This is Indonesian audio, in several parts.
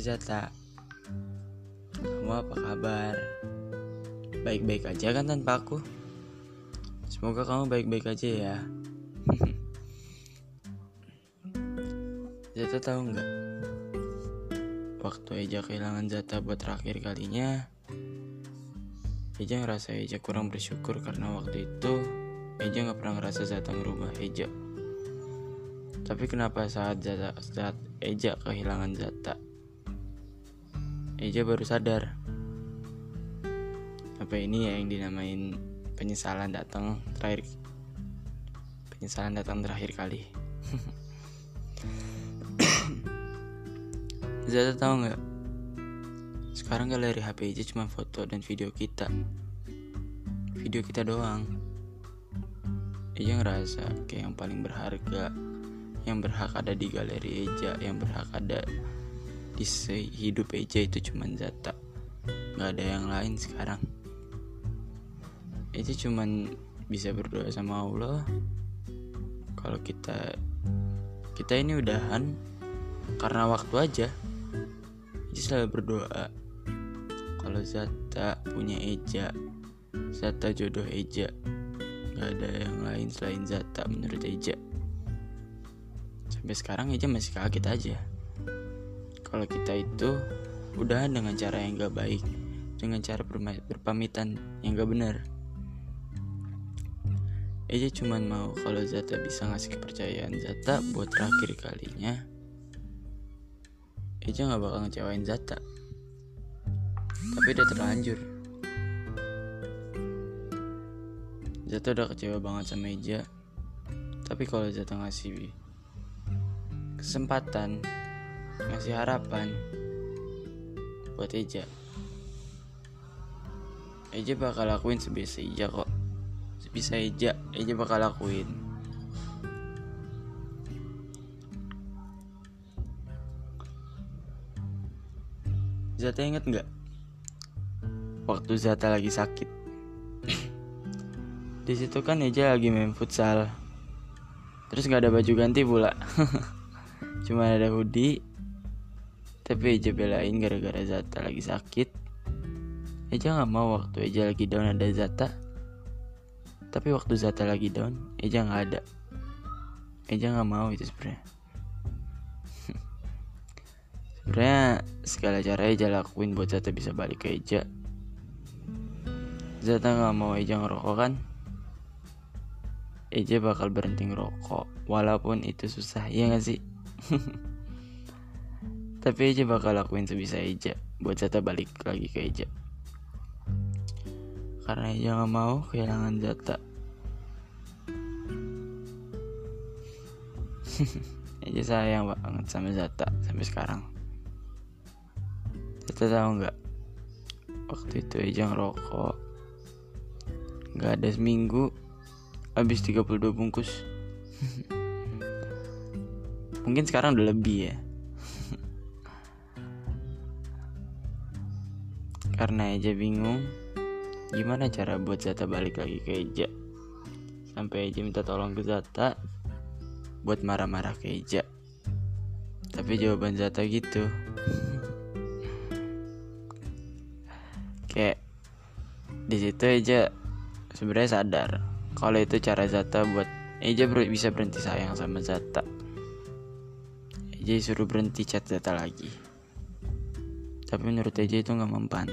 Zata Kamu apa kabar? Baik-baik aja kan tanpa aku? Semoga kamu baik-baik aja ya Zata tahu nggak? Waktu Eja kehilangan Zata buat terakhir kalinya Eja ngerasa Eja kurang bersyukur karena waktu itu Eja nggak pernah ngerasa Zata merubah Eja tapi kenapa saat Zata, saat Eja kehilangan Zata Eja baru sadar. Apa ini ya yang dinamain penyesalan datang terakhir penyesalan datang terakhir kali? Zata tahu nggak? Sekarang galeri HP Eja cuma foto dan video kita. Video kita doang. Eja ngerasa kayak yang paling berharga yang berhak ada di galeri Eja yang berhak ada di hidup Eja itu cuma Zata nggak ada yang lain sekarang. Eja cuma bisa berdoa sama Allah. Kalau kita kita ini udahan karena waktu aja. Eja selalu berdoa. Kalau Zata punya Eja Zata jodoh Eja nggak ada yang lain selain Zata menurut Eja. Sampai sekarang aja masih kaget aja kalau kita itu udahan dengan cara yang gak baik dengan cara berpamitan yang gak benar. Eja cuman mau kalau Zata bisa ngasih kepercayaan Zata buat terakhir kalinya Eja gak bakal ngecewain Zata. Tapi udah terlanjur. Zata udah kecewa banget sama Eja Tapi kalau Zata ngasih kesempatan ngasih harapan buat Eja. Eja bakal lakuin sebisa Eja kok. Sebisa Eja Eja bakal lakuin. Zata inget nggak? Waktu Zata lagi sakit. Di situ kan Eja lagi main futsal. Terus nggak ada baju ganti pula. Cuma ada hoodie tapi Eja belain gara-gara Zata lagi sakit. Eja nggak mau waktu Eja lagi down ada Zata. Tapi waktu Zata lagi down Eja nggak ada. Eja nggak mau itu sebenarnya. Sebenarnya segala cara Eja lakuin buat Zata bisa balik ke Eja Zata nggak mau Eja ngerokok kan? Eja bakal berhenti ngerokok walaupun itu susah ya gak sih Tapi Eja bakal lakuin sebisa Eja buat Zata balik lagi ke Eja. Karena Eja gak mau kehilangan Zata. Eja sayang banget sama Zata sampai sekarang. Zata tahu nggak? Waktu itu Eja ngerokok. Gak ada seminggu habis 32 bungkus. mungkin sekarang udah lebih ya karena Eja bingung gimana cara buat Zata balik lagi ke Eja? Sampai Eja minta tolong ke Zata buat marah-marah ke Eja. Tapi jawaban Zata gitu. Kayak di situ Eja sebenarnya sadar kalau itu cara Zata buat Eja bisa berhenti sayang sama Zata. EJ suruh berhenti chat data lagi. Tapi menurut EJ itu nggak mempan.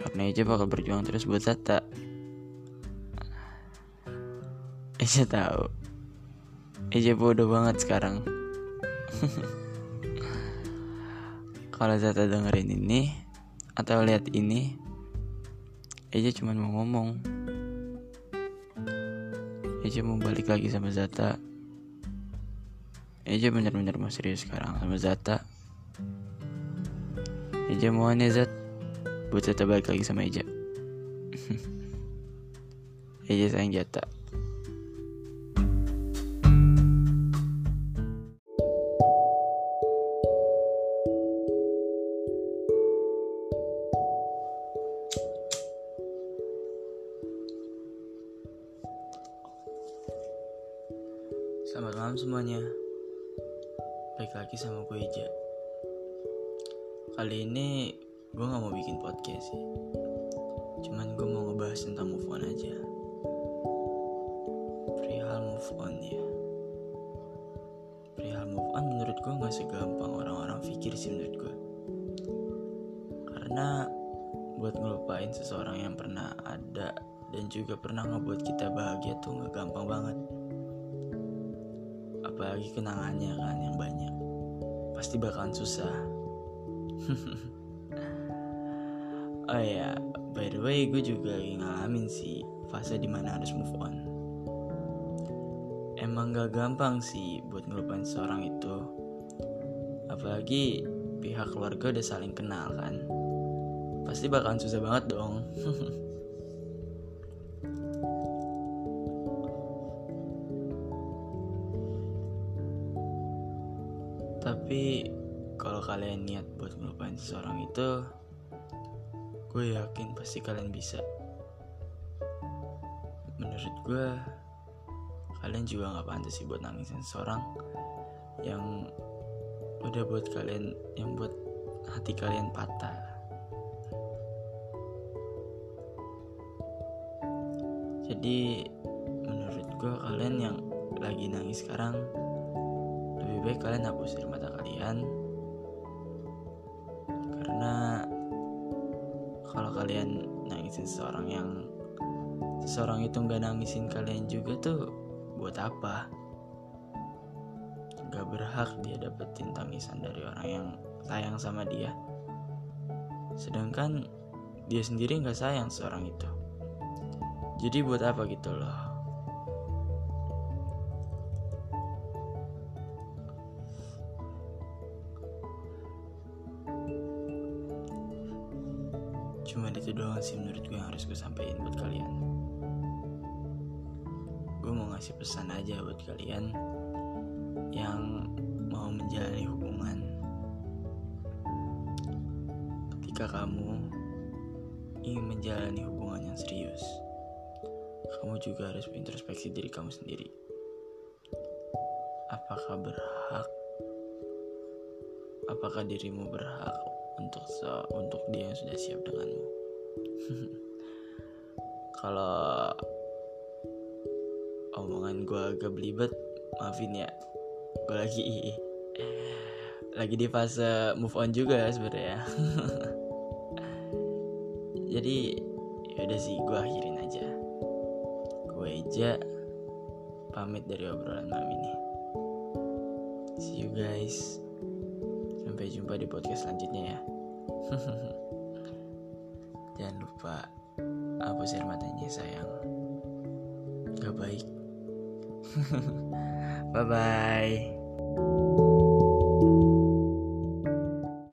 Karena EJ bakal berjuang terus buat Zata. EJ tahu. EJ bodoh banget sekarang. Kalau Zata dengerin ini atau lihat ini, EJ cuma mau ngomong. EJ mau balik lagi sama Zata Eja bener-bener mau serius sekarang sama Zata Eja mau ya Zat. Buat Zata balik lagi sama Eja. Eja sayang Zata Selamat malam semuanya. Balik lagi sama gue Eja kali ini gue gak mau bikin podcast sih. Cuman gue mau ngebahas tentang move on aja. Perihal move on ya. Perihal move on menurut gue gak segampang orang-orang pikir sih menurut gue karena buat ngelupain seseorang yang pernah ada dan juga pernah ngebuat kita bahagia tuh gak gampang banget. Apalagi kenangannya kan yang banyak. Pasti bakalan susah oh ya by the way gue juga lagi ngalamin sih fase di mana harus move on. Emang gak gampang sih buat ngelupain seorang itu. Apalagi pihak keluarga udah saling kenal kan. Pasti bakalan susah banget dong. Tapi kalau kalian niat buat ngelupain seseorang itu gue yakin pasti kalian bisa. Menurut gue kalian juga nggak pantas sih buat nangisin seseorang yang udah buat kalian yang buat hati kalian patah. Jadi menurut gue kalian yang lagi nangis sekarang lebih baik kalian hapus dari mata kalian karena kalau kalian nangisin seseorang yang seseorang itu nggak nangisin kalian juga tuh buat apa? Nggak berhak dia dapetin tangisan dari orang yang sayang sama dia. Sedangkan dia sendiri nggak sayang seorang itu. Jadi buat apa gitu loh Cuma itu doang sih menurut gue yang harus gue sampaikan buat kalian. Gue mau ngasih pesan aja buat kalian yang mau menjalani hubungan. Ketika kamu ingin menjalani hubungan yang serius, kamu juga harus introspeksi diri kamu sendiri. Apakah berhak? Apakah dirimu berhak untuk untuk dia yang sudah siap denganmu. Kalau omongan gue agak belibet, maafin ya. Gue lagi lagi di fase move on juga sebenarnya. Jadi ya udah sih gue akhirin aja. Gue aja pamit dari obrolan malam ini. See you guys. Sampai jumpa di podcast selanjutnya ya. Jangan lupa hapus air matanya sayang. Gak baik. Bye bye.